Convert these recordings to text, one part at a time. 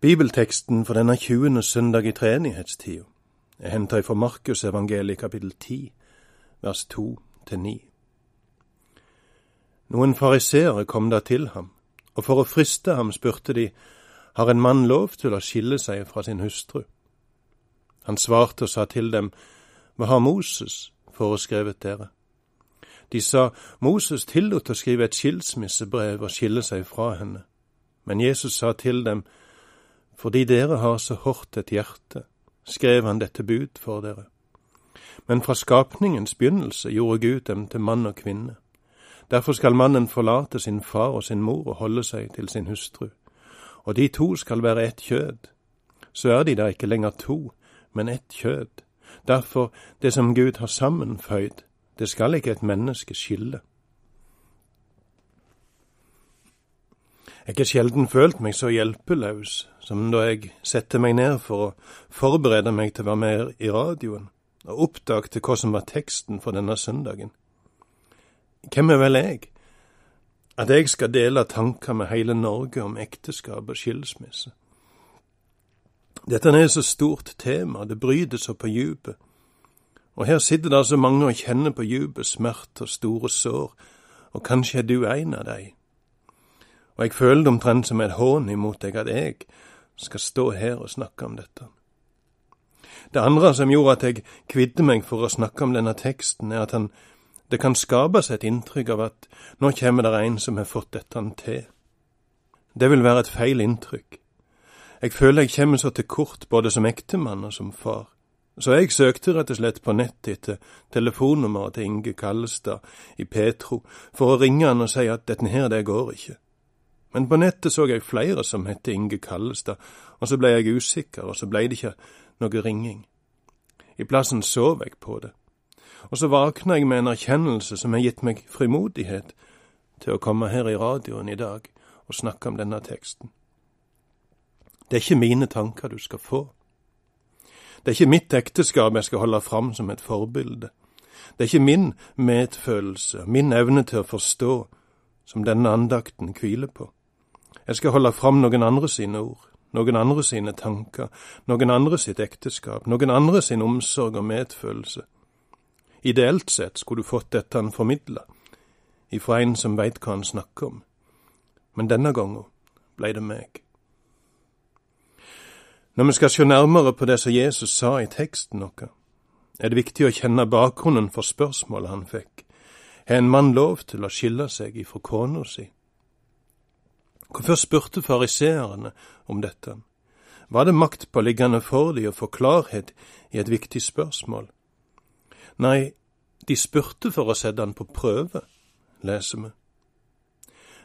Bibelteksten for denne 20. søndag i treenighetstida er henta fra Markus evangeliet kapittel 10, vers 2-9. Noen fariseere kom da til ham, og for å friste ham spurte de, har en mann lov til å skille seg fra sin hustru? Han svarte og sa til dem, hva har Moses foreskrevet dere? De sa, Moses tillot å skrive et skilsmissebrev og skille seg fra henne. Men Jesus sa til dem, fordi dere har så hårdt et hjerte, skrev han dette bud for dere. Men fra skapningens begynnelse gjorde Gud dem til mann og kvinne. Derfor skal mannen forlate sin far og sin mor og holde seg til sin hustru. Og de to skal være ett kjød. Så er de da ikke lenger to, men ett kjød. Derfor, det som Gud har sammenføyd, det skal ikke et menneske skille. Jeg har sjelden følt meg så hjelpeløs som da jeg setter meg ned for å forberede meg til å være med i radioen og oppdagte hva som var teksten for denne søndagen. Hvem er vel jeg? At jeg skal dele tanker med hele Norge om ekteskap og skilsmisse. Dette er et så stort tema, det bryter så på djupet. Og her sitter det så mange og kjenner på djupet smerte og store sår, og kanskje er du en av dem og jeg føler det omtrent som en hån imot deg at jeg skal stå her og snakke om dette. Det andre som gjorde at jeg kvidde meg for å snakke om denne teksten, er at han, det kan skapes et inntrykk av at nå kommer det en som har fått dette til. Det vil være et feil inntrykk. Jeg føler jeg kommer så til kort både som ektemann og som far. Så jeg søkte rett og slett på nettet etter telefonnummeret til Inge Kallestad i Petro for å ringe han og si at dette her, det går ikke. Men på nettet så jeg flere som het Inge Kallestad, og så ble jeg usikker, og så ble det ikke noe ringing. I plassen sov jeg på det, og så våkna jeg med en erkjennelse som har gitt meg frimodighet til å komme her i radioen i dag og snakke om denne teksten. Det er ikke mine tanker du skal få. Det er ikke mitt ekteskap jeg skal holde fram som et forbilde. Det er ikke min medfølelse, min evne til å forstå, som denne andakten hviler på. Jeg skal holde fram noen andre sine ord, noen andre sine tanker, noen andre sitt ekteskap, noen andre sin omsorg og medfølelse. Ideelt sett skulle du fått dette han formidla, ifra en som veit hva han snakker om, men denne gangen blei det meg. Når vi skal se nærmere på det som Jesus sa i teksten vår, er det viktig å kjenne bakgrunnen for spørsmålet han fikk. Har en mann lov til å skille seg ifra kona si? Hvorfor spurte fariseerne om dette? Var det maktpåliggende for de å få klarhet i et viktig spørsmål? Nei, de spurte for å sette han på prøve, leser vi.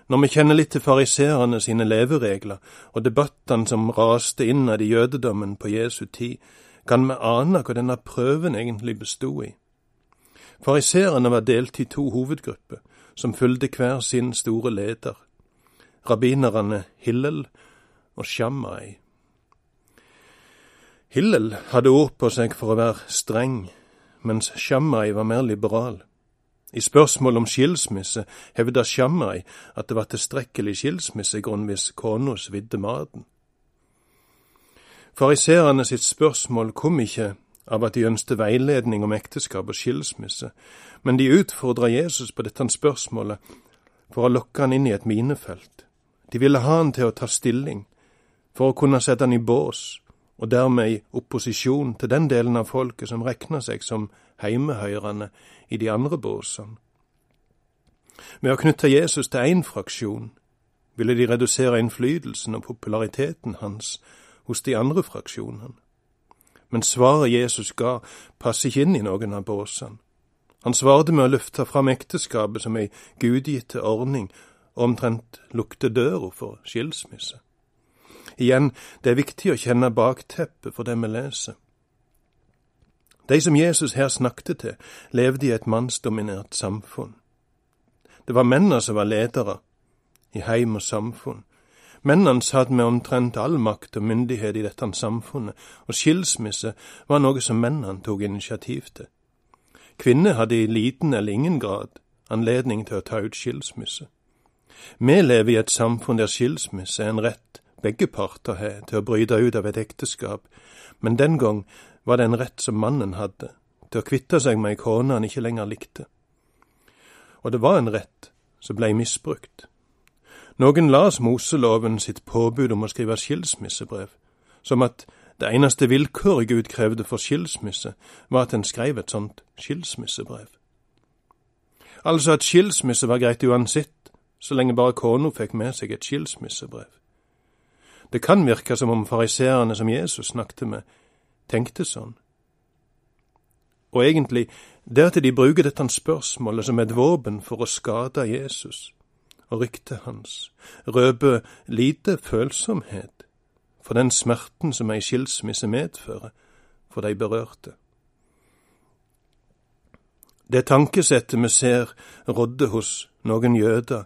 Når vi kjenner litt til fariseerne sine leveregler og debattene som raste innad i jødedommen på Jesu tid, kan vi ane hva denne prøven egentlig bestod i. Fariseerne var delt i to hovedgrupper, som fulgte hver sin store leder rabbinerne Hillel og Shammai. Hillel hadde ord på seg for å være streng, mens Shammai var mer liberal. I spørsmål om skilsmisse hevda Shammai at det var tilstrekkelig skilsmissegrunn hvis kona svidde maten. Fariserene sitt spørsmål kom ikke av at de ønsket veiledning om ekteskap og skilsmisse, men de utfordra Jesus på dette spørsmålet for å lokke han inn i et minefelt. De ville ha han til å ta stilling, for å kunne sette han i bås, og dermed i opposisjon til den delen av folket som regna seg som heimehøyrende i de andre båsene. Ved å knytte Jesus til én fraksjon ville de redusere innflytelsen og populariteten hans hos de andre fraksjonene. Men svaret Jesus ga, passer ikke inn i noen av båsene. Han svarte med å løfte fram ekteskapet som ei gudgitte ordning omtrent lukter døra for skilsmisse. Igjen, det er viktig å kjenne bakteppet for det vi leser. De som Jesus her snakket til, levde i et mannsdominert samfunn. Det var mennene som var ledere i heim og samfunn. Mennene satt med omtrent all makt og myndighet i dette samfunnet, og skilsmisse var noe som mennene tok initiativ til. Kvinner hadde i liten eller ingen grad anledning til å ta ut skilsmisse. Vi lever i et samfunn der skilsmisse er en rett begge parter har til å bryte ut av et ekteskap, men den gang var det en rett som mannen hadde, til å kvitte seg med ei kone han ikke lenger likte. Og det var en rett som blei misbrukt. Noen las Moseloven sitt påbud om å skrive skilsmissebrev, som at det eneste vilkåret Gud krevde for skilsmisse, var at en skrev et sånt skilsmissebrev. Altså at skilsmisse var greit uansett, så lenge bare kona fikk med seg et skilsmissebrev. Det kan virke som om fariseerne som Jesus snakket med, tenkte sånn. Og egentlig, det at de bruker dette spørsmålet som et våpen for å skade Jesus og ryktet hans, røper lite følsomhet for den smerten som ei skilsmisse medfører for de berørte. Det tankesettet vi ser rådde hos noen jøder,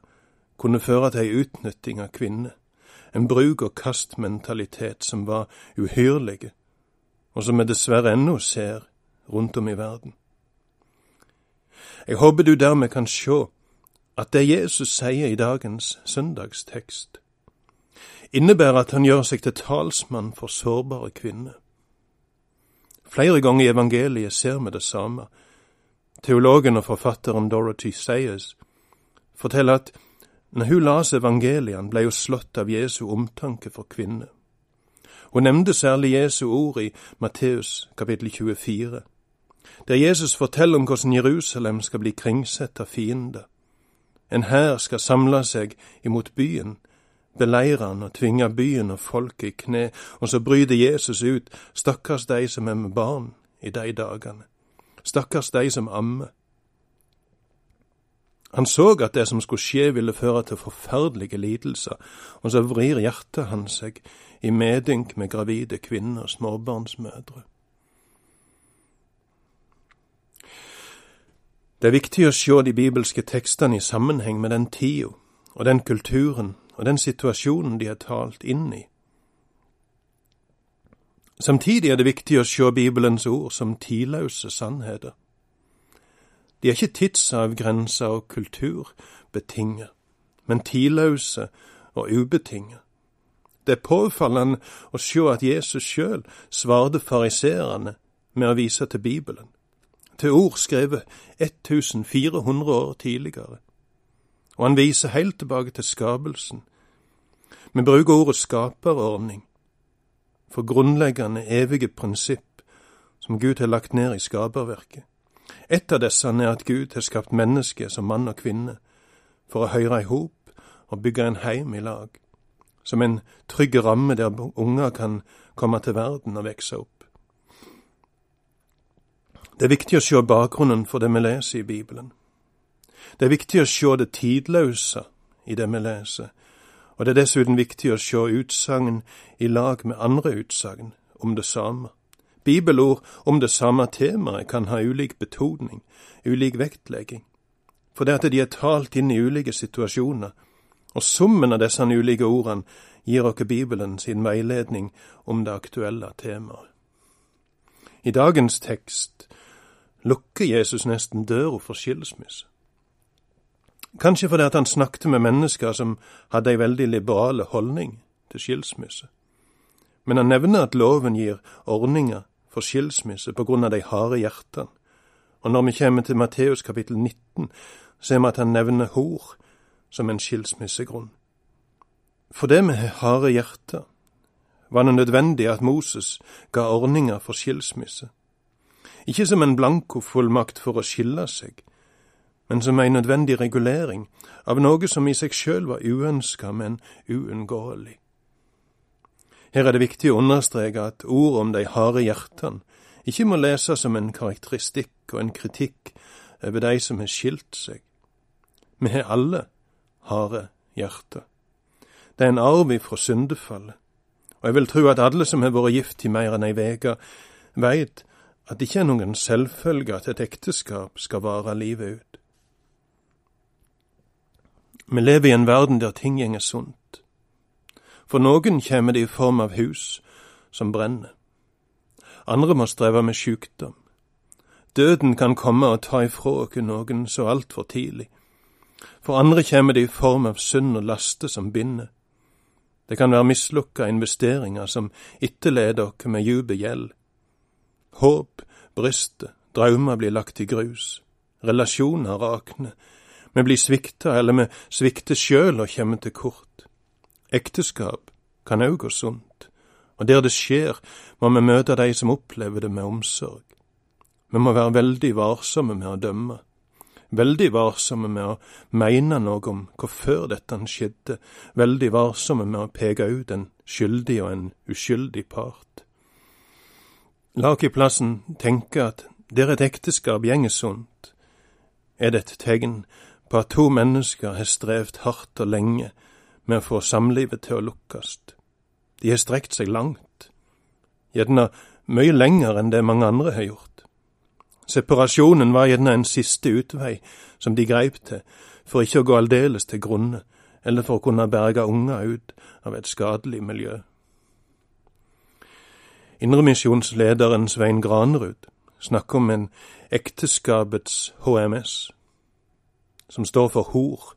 kunne føre til ei utnytting av kvinner, en bruk-og-kast-mentalitet som var uhyrlige, og som vi dessverre ennå ser rundt om i verden. Jeg håper du dermed kan sjå at det Jesus sier i dagens søndagstekst, innebærer at han gjør seg til talsmann for sårbare kvinner. Flere ganger i evangeliet ser vi det samme. Teologen og forfatteren Dorothy Sayers forteller at når hun las evangeliene, ble hun slått av Jesu omtanke for kvinner. Hun nevnte særlig Jesu ord i Matteus kapittel 24, der Jesus forteller om hvordan Jerusalem skal bli kringsett av fiender. En hær skal samle seg imot byen, beleire han og tvinge byen og folket i kne, og så bryter Jesus ut, stakkars de som er med barn i de dagene, stakkars de som ammer. Han så at det som skulle skje ville føre til forferdelige lidelser, og så vrir hjertet hans seg i medynk med gravide kvinner og småbarnsmødre. Det er viktig å se de bibelske tekstene i sammenheng med den tida og den kulturen og den situasjonen de er talt inn i. Samtidig er det viktig å se Bibelens ord som tidløse sannheter. De er ikke tidsavgrensa og kulturbetinget, men tidløse og ubetinget. Det er påfallende å se at Jesus sjøl svarte fariseerne med å vise til Bibelen, til ord skrevet 1400 år tidligere og han viser helt tilbake til skapelsen. Vi bruker ordet skaperordning for grunnleggende, evige prinsipp som Gud har lagt ned i skaperverket. Et av disse er at Gud har skapt mennesket som mann og kvinne for å høre i hop og bygge en heim i lag, som en trygg ramme der unger kan komme til verden og vokse opp. Det er viktig å se bakgrunnen for det vi leser i Bibelen. Det er viktig å se det tidløse i det vi leser, og det er dessuten viktig å se utsagn i lag med andre utsagn om det samme. Bibelord om det samme temaet kan ha ulik betoning, ulik vektlegging, for det at de er talt inn i ulike situasjoner, og summen av disse ulike ordene gir oss Bibelen sin veiledning om det aktuelle temaet. I dagens tekst lukker Jesus nesten døra for skilsmisse. Kanskje fordi at han snakket med mennesker som hadde ei veldig liberale holdning til skilsmisse. Men han nevner at loven gir ordninger for skilsmisse på grunn av de harde hjertene. Og når vi kommer til Matteus kapittel 19, ser vi at han nevner hor som en skilsmissegrunn. For det med harde hjerter var det nødvendig at Moses ga ordninger for skilsmisse. Ikke som en blankofullmakt for å skille seg, men som ei nødvendig regulering av noe som i seg sjøl var uønska, men uunngåelig. Her er det viktig å understreke at ord om de harde hjertene ikke må leses som en karakteristikk og en kritikk over de som har skilt seg. Vi har alle harde hjerter. Det er en arv ifra syndefallet, og jeg vil tro at alle som har vært gift i mer enn ei veke, veit at det ikke er noen selvfølge at et ekteskap skal vare livet ut. Vi lever i en verden der ting gjenger sunt. For noen kjem det i form av hus som brenner. Andre må streve med sjukdom. Døden kan komme og ta ifra oss noen så altfor tidlig. For andre kjem det i form av synd og laste som binder. Det kan være mislukka investeringer som etterleder oss med djup gjeld. Håp brister, drømmer blir lagt i grus, relasjoner rakner, vi blir svikta eller vi svikter sjøl og kjem til kort. Ekteskap kan òg gå sunt, og der det skjer, må vi møte de som opplever det med omsorg. Vi må være veldig varsomme med å dømme veldig varsomme med å mene noe om hvorfor dette skjedde, veldig varsomme med å peke ut en skyldig og en uskyldig part. La oss i plassen tenke at der et ekteskap gjenger sunt, er det et tegn på at to mennesker har strevd hardt og lenge med å få samlivet til å lukkes. De har strekt seg langt, gjerne mye lenger enn det mange andre har gjort. Separasjonen var gjerne en siste utvei som de greip til, for ikke å gå aldeles til grunne, eller for å kunne berge unger ut av et skadelig miljø. Indremisjonslederen Svein Granerud snakker om en ekteskapets HMS, som står for hor,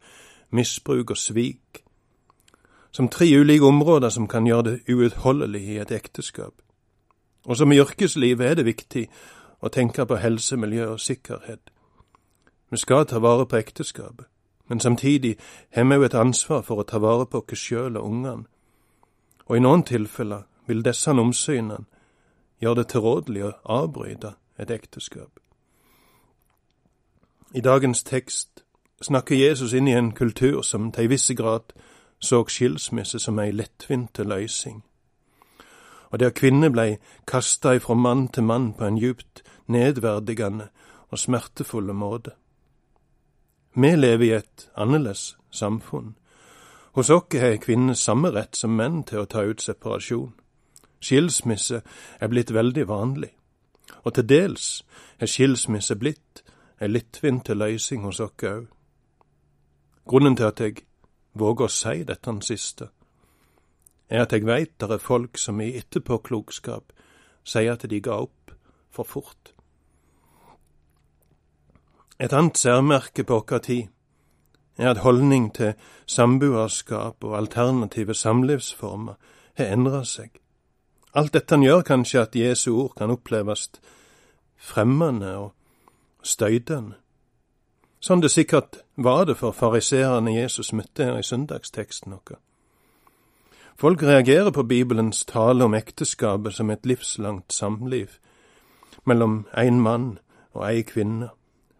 misbruk og svik, som tre ulike områder som kan gjøre det uutholdelig i et ekteskap. Og som i yrkeslivet er det viktig å tenke på helse, miljø og sikkerhet. Vi skal ta vare på ekteskapet, men samtidig har vi jo et ansvar for å ta vare på oss sjøl og ungene. Og i noen tilfeller vil disse omsynene gjøre det tilrådelig å avbryte et ekteskap. I dagens tekst snakker Jesus inn i en kultur som til en viss grad så skilsmisse som ei lettvinte løysing og der kvinner blei kasta ifra mann til mann på en djupt nedverdigende og smertefulle måte. Vi lever i et annerledes samfunn. Hos oss har kvinner samme rett som menn til å ta ut separasjon. Skilsmisse er blitt veldig vanlig, og til dels er skilsmisse blitt ei lettvint løysing hos oss òg. Grunnen til at jeg våger å si dette siste, er at jeg veit der er folk som i etterpåklokskap sier at de ga opp for fort. Et annet særmerke på vår tid er at holdning til samboerskap og alternative samlivsformer har endra seg. Alt dette han gjør kanskje at Jesu ord kan oppleves fremmende og støydende. Sånn det sikkert var det for fariseerne Jesus møtte her i søndagsteksten vår. Folk reagerer på Bibelens tale om ekteskapet som et livslangt samliv mellom en mann og ei kvinne.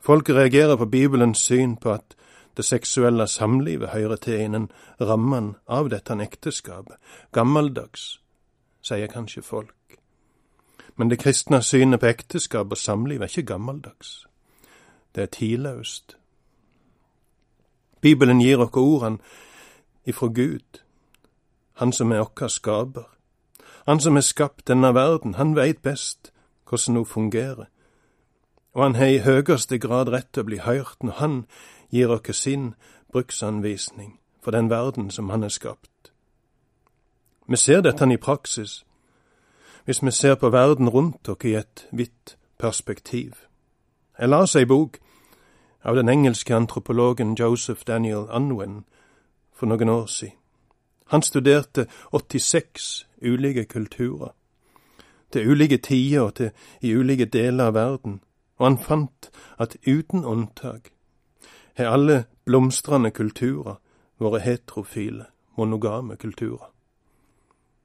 Folk reagerer på Bibelens syn på at det seksuelle samlivet hører til innen rammen av dette ekteskapet. Gammeldags, sier kanskje folk. Men det kristne synet på ekteskap og samliv er ikke gammeldags. Det er tidløst. Bibelen gir oss ordene ifra Gud han som er okka skaper. Han som har skapt denne verden, han veit best hvordan hun fungerer. Og han har i høyeste grad rett til å bli hørt når han gir oss sin bruksanvisning for den verden som han har skapt. Vi ser dette i praksis hvis vi ser på verden rundt oss i et vidt perspektiv. Jeg las ei bok av den engelske antropologen Joseph Daniel Unwin for noen år siden. Han studerte 86 ulike kulturer, til ulike tider og til i ulike deler av verden, og han fant at uten unntak har alle blomstrende kulturer vært heterofile, monogame kulturer.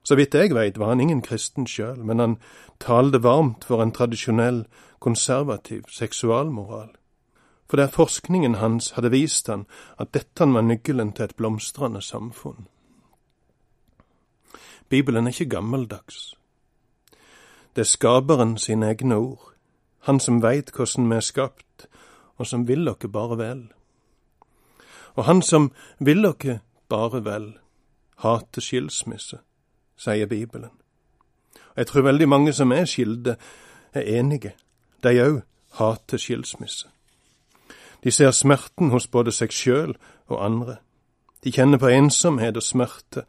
Så vidt jeg veit var han ingen kristen sjøl, men han talte varmt for en tradisjonell, konservativ seksualmoral. For der forskningen hans hadde vist han at dette var nøkkelen til et blomstrende samfunn. Bibelen er ikke gammeldags. Det er skaperen sine egne ord, han som veit hvordan vi er skapt, og som vil okke bare vel. Og han som vil okke bare vel, hater skilsmisse, sier Bibelen. Og jeg tror veldig mange som er skilde, er enige. De òg hater skilsmisse. De ser smerten hos både seg sjøl og andre. De kjenner på ensomhet og smerte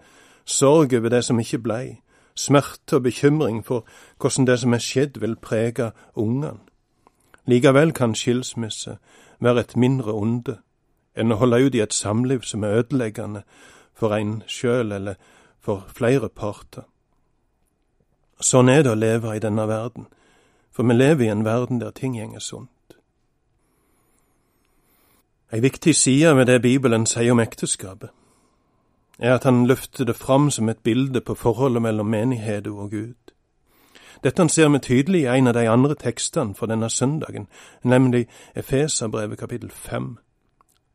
sorg over det som ikke blei, smerte og bekymring for hvordan det som er skjedd vil prege ungene. Likevel kan skilsmisse være et mindre onde enn å holde ut i et samliv som er ødeleggende for en sjøl eller for flere parter. Sånn er det å leve i denne verden, for vi lever i en verden der ting gjenger sunt. Ei viktig side ved det Bibelen sier om ekteskapet, er at han løfter det fram som et bilde på forholdet mellom menigheten og Gud. Dette ser vi tydelig i en av de andre tekstene for denne søndagen, nemlig Efeserbrevet kapittel fem,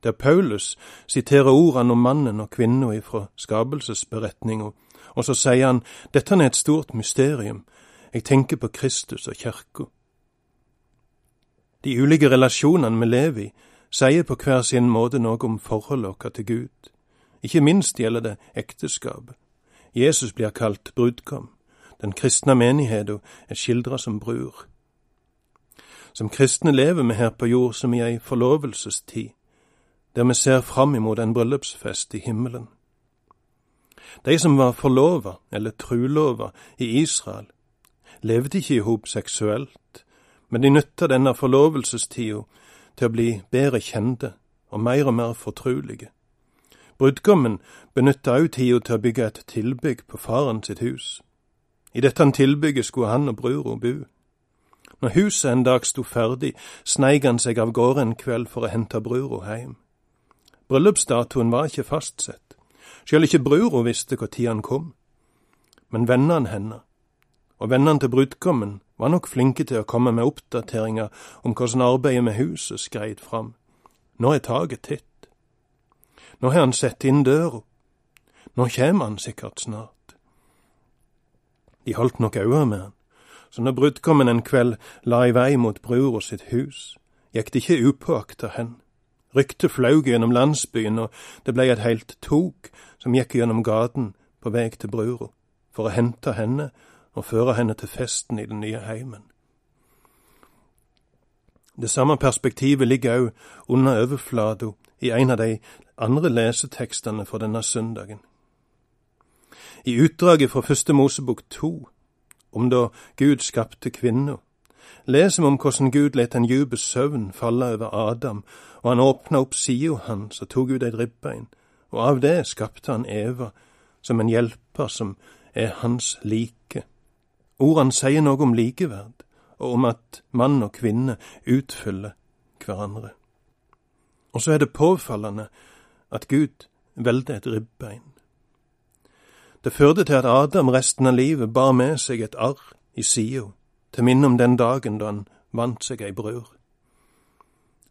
der Paulus siterer ordene om mannen og kvinna ifra skapelsesberetninga, og så sier han dette er et stort mysterium, jeg tenker på Kristus og kirka. De ulike relasjonene vi lever i, sier på hver sin måte noe om forholdet vårt til Gud. Ikke minst gjelder det ekteskapet. Jesus blir kalt brudgom. Den kristne menigheten er skildra som brur. Som kristne lever vi her på jord som i ei forlovelsestid, der vi ser fram imot en bryllupsfest i himmelen. De som var forlova eller trulova i Israel, levde ikke i hop seksuelt, men de nytta denne forlovelsestida til å bli bedre kjente og mer og mer fortrulige. Brudgommen benytta òg tida til å bygge et tilbygg på faren sitt hus. I dette tilbygget skulle han og brura bo. Når huset en dag sto ferdig, sneik han seg av gårde en kveld for å hente brura heim. Bryllupsdatoen var ikke fastsett, sjøl ikke brura visste når han kom. Men vennene hennes, og vennene til brudgommen, var nok flinke til å komme med oppdateringer om hvordan arbeidet med huset skreid fram. Nå er taket titt. Nå har han sett inn døra. Nå kjem han sikkert snart. De holdt nok øye med han, så når brudgommen en kveld la i vei mot brura sitt hus, gikk det ikke upåakta hen. Ryktet flaug gjennom landsbyen, og det blei et heilt tok som gikk gjennom gaten på vei til brura, for å hente henne og føre henne til festen i den nye heimen. Det samme perspektivet ligger òg under overflata i en av de andre lesetekstene for denne søndagen. I utdraget fra Første Mosebok to, om da Gud skapte kvinna, leser vi om hvordan Gud let en djup søvn falle over Adam, og han åpna opp sida hans og tok ut et ribbein, og av det skapte han Eva som en hjelper som er hans like. Ordene sier noe om likeverd, og om at mann og kvinne utfyller hverandre. Og så er det påfallende at Gud velger et ribbein. Det førte til at Adam resten av livet bar med seg et arr i sida, til minne om den dagen da han vant seg ei bror.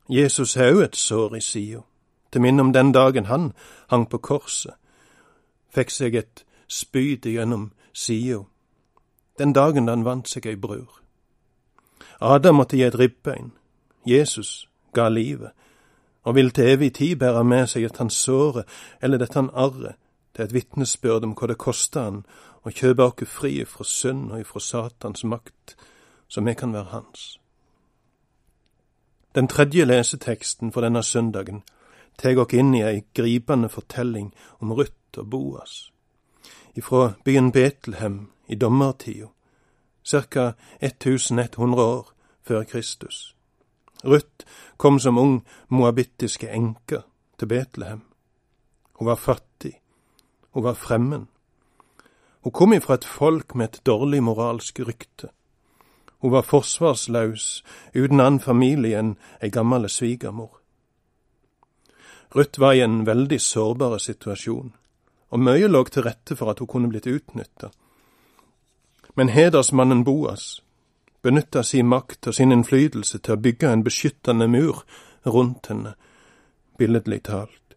Jesus har òg et sår i sida, til minne om den dagen han hang på korset, fikk seg et spyd gjennom sida, den dagen da han vant seg ei bror. Adam måtte gi et ribbein, Jesus ga livet, og vil til evig tid bære med seg at han såre eller dette han arret er et vitnesbyrd om hva det kosta han å kjøpe oss fri fra synd og ifra Satans makt, så vi kan være hans. Den tredje leseteksten for denne søndagen tar oss inn i ei gripende fortelling om Ruth og Boas, ifra byen Betlehem i dommertida, ca. 1100 år før Kristus. Ruth kom som ung moabittiske enke til Betlehem. Hun var fattig, hun var fremmed. Hun kom ifra et folk med et dårlig moralsk rykte. Hun var forsvarsløs, uten annen familie enn ei gammel svigermor. Ruth var i en veldig sårbar situasjon, og mye lå til rette for at hun kunne blitt utnytta. Men hedersmannen Boas benytta sin makt og sin innflytelse til å bygge en beskyttende mur rundt henne, billedlig talt.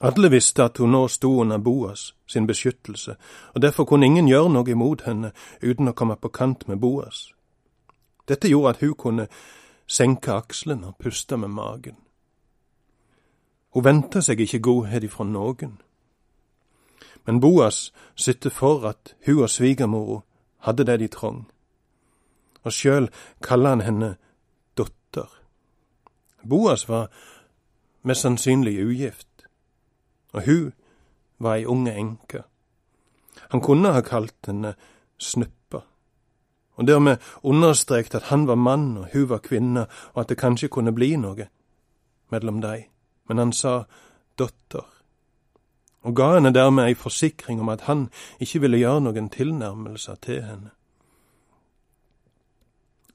Alle visste at hun nå sto under Boas sin beskyttelse, og derfor kunne ingen gjøre noe imot henne uten å komme på kant med Boas. Dette gjorde at hun kunne senke akslene og puste med magen. Hun venta seg ikke godhet ifra noen. Men Boas sytte for at hun og svigermora hadde det de trong, og sjøl kalla han henne dotter. Boas var mest sannsynlig ugift og hun var ei unge enke. Han kunne ha kalt henne Snuppa, og dermed understreket at han var mann og hun var kvinne, og at det kanskje kunne bli noe mellom dei, men han sa dotter. Og ga henne dermed ei forsikring om at han ikke ville gjøre noen tilnærmelser til henne.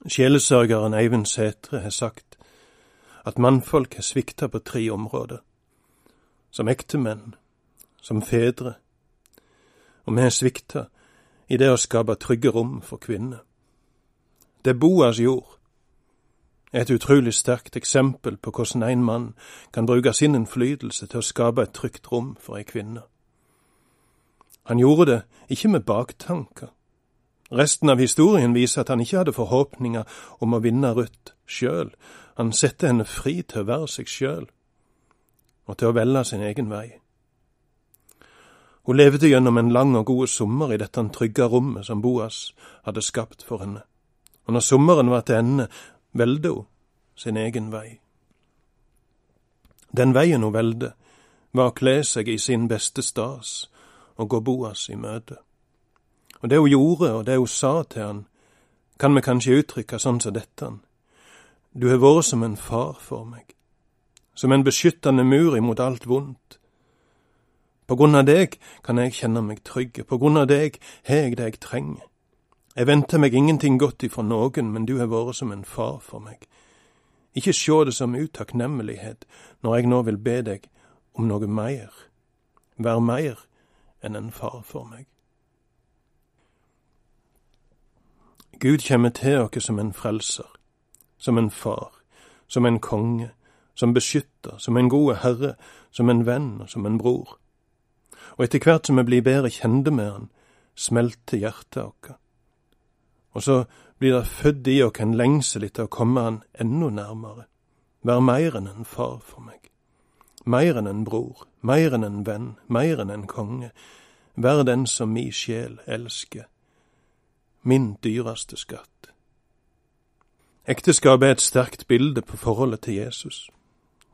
Sjelesørgeren Eivind Sætre har sagt at mannfolk har svikta på tre områder. Som ektemenn, som fedre, og vi har svikta i det å skape trygge rom for kvinner. Det er Boas gjorde, er et utrolig sterkt eksempel på hvordan en mann kan bruke sin innflytelse til å skape et trygt rom for ei kvinne. Han gjorde det ikke med baktanker. Resten av historien viser at han ikke hadde forhåpninger om å vinne Ruth sjøl. Han satte henne fri til å være seg sjøl, og til å velge sin egen vei. Hun levde gjennom en lang og god sommer i dette trygge rommet som Boas hadde skapt for henne, og når sommeren var til ende, velgte hun sin egen vei. Den veien hun velde, var å kle seg i sin beste stas og gå Boas i møte. Og det hun gjorde, og det hun sa til han, kan vi kanskje uttrykke sånn som dette. Du har vært som en far for meg, som en beskyttende mur imot alt vondt. På grunn av deg kan jeg kjenne meg trygg, på grunn av deg har jeg det jeg trenger. Jeg venter meg ingenting godt ifra noen, men du har vært som en far for meg. Ikke sjå det som utakknemlighet når jeg nå vil be deg om noe mer. Vær mer enn en far for meg. Gud kommer til oss som en frelser, som en far, som en konge, som beskytter, som en gode herre, som en venn og som en bror. Og etter hvert som vi blir bedre kjente med han, smelter hjertet vårt. Og så blir det født i oss en lengsel etter å komme han enda nærmere, være mer enn en far for meg, mer enn en bror, mer enn en venn, mer enn en konge, være den som mi sjel elsker, min dyreste skatt. Ekteskapet er et sterkt bilde på forholdet til Jesus,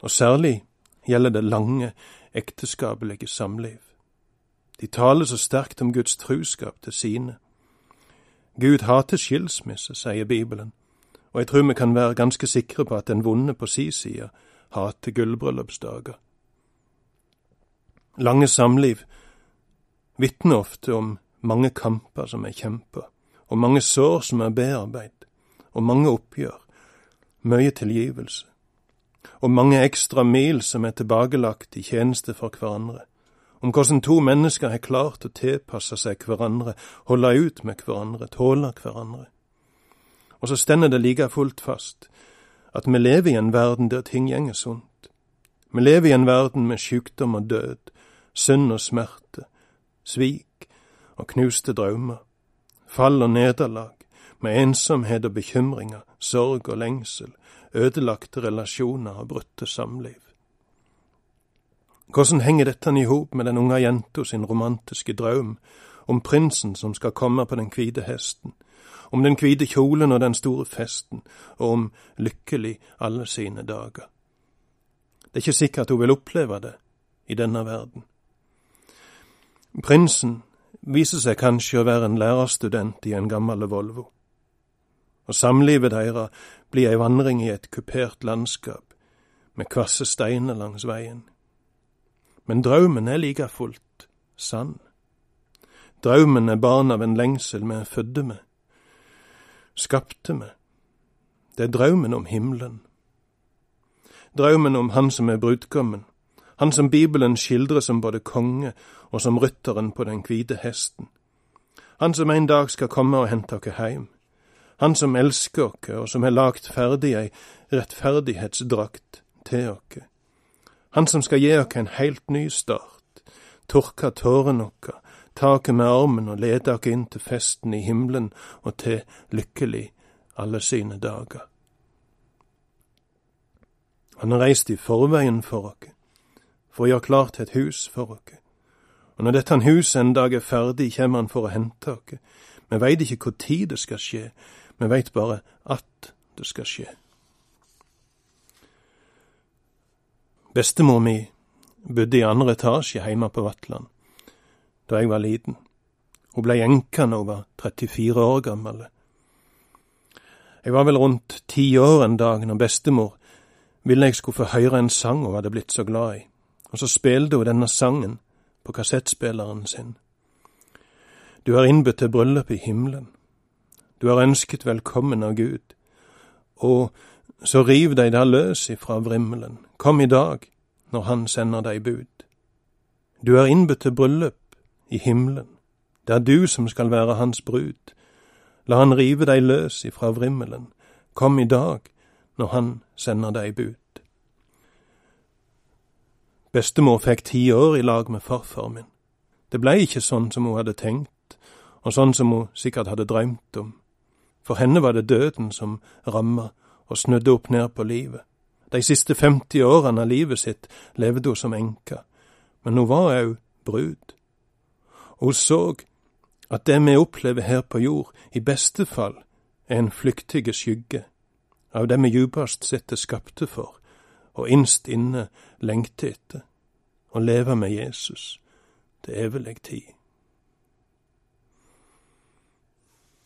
og særlig gjelder det lange, ekteskapelige samliv. De taler så sterkt om Guds truskap til sine. Gud hater skilsmisse, sier Bibelen, og jeg tror vi kan være ganske sikre på at den vonde på si side hater gullbryllupsdager. Lange samliv vitner ofte om mange kamper som er kjempa, og mange sår som er bearbeidet, og mange oppgjør, mye tilgivelse, og mange ekstra mil som er tilbakelagt i tjeneste for hverandre, om hvordan to mennesker har klart å tilpasse seg hverandre, holde ut med hverandre, tåle hverandre. Og så stender det like fullt fast at vi lever i en verden der ting gjenger sunt. Vi lever i en verden med sykdom og død, synd og smerte, svik og knuste drømmer, fall og nederlag, med ensomhet og bekymringer, sorg og lengsel, ødelagte relasjoner og brutte samliv. Hvordan henger dette i hop med den unge jenta sin romantiske drøm om prinsen som skal komme på den hvite hesten, om den hvite kjolen og den store festen, og om lykkelig alle sine dager? Det er ikke sikkert hun vil oppleve det i denne verden. Prinsen viser seg kanskje å være en lærerstudent i en gammel Volvo, og samlivet deres blir ei vandring i et kupert landskap med kvasse steiner langs veien. Men drømmen er like fullt sann. Drømmen er barn av en lengsel vi fødde med, skapte med. Det er drømmen om himmelen. Drømmen om Han som er brudgommen, han som Bibelen skildrer som både konge og som rytteren på den hvite hesten. Han som en dag skal komme og hente oss heim. Han som elsker oss og som har lagt ferdig ei rettferdighetsdrakt til oss. Han som skal gi oss en heilt ny start, tørke tårene våre, ta oss med armen og lede oss inn til festen i himmelen og til lykkelig alle sine dager. Han har reist i forveien for oss, for å gjøre klart et hus for oss. Og når dette huset en dag er ferdig, kommer han for å hente oss. Vi veit ikke hvor tid det skal skje, vi veit bare at det skal skje. Bestemor mi bodde i andre etasje hjemme på Vatland da jeg var liten. Hun blei enke når hun var 34 år gammel. Jeg var vel rundt ti år en dag når bestemor ville jeg skulle få høre en sang hun hadde blitt så glad i, og så spilte hun denne sangen på kassettspilleren sin. Du er innbudt til bryllup i himmelen. Du er ønsket velkommen av Gud. Og så riv deg der løs ifra vrimmelen. Kom i dag, når Han sender deg bud. Du er innbudt til bryllup i himmelen. Det er du som skal være hans brud. La han rive deg løs ifra vrimmelen. Kom i dag, når han sender deg bud. Bestemor fikk ti år i lag med farfar min. Det blei ikke sånn som hun hadde tenkt, og sånn som hun sikkert hadde drømt om. For henne var det døden som ramma og snudde opp ned på livet. De siste 50 årene av livet sitt levde hun som enke, men hun var òg brud. Hun så at det vi opplever her på jord, i beste fall er en flyktige skygge av det vi djupest sett er skapte for, og innst inne lengter etter, å leve med Jesus til evig tid.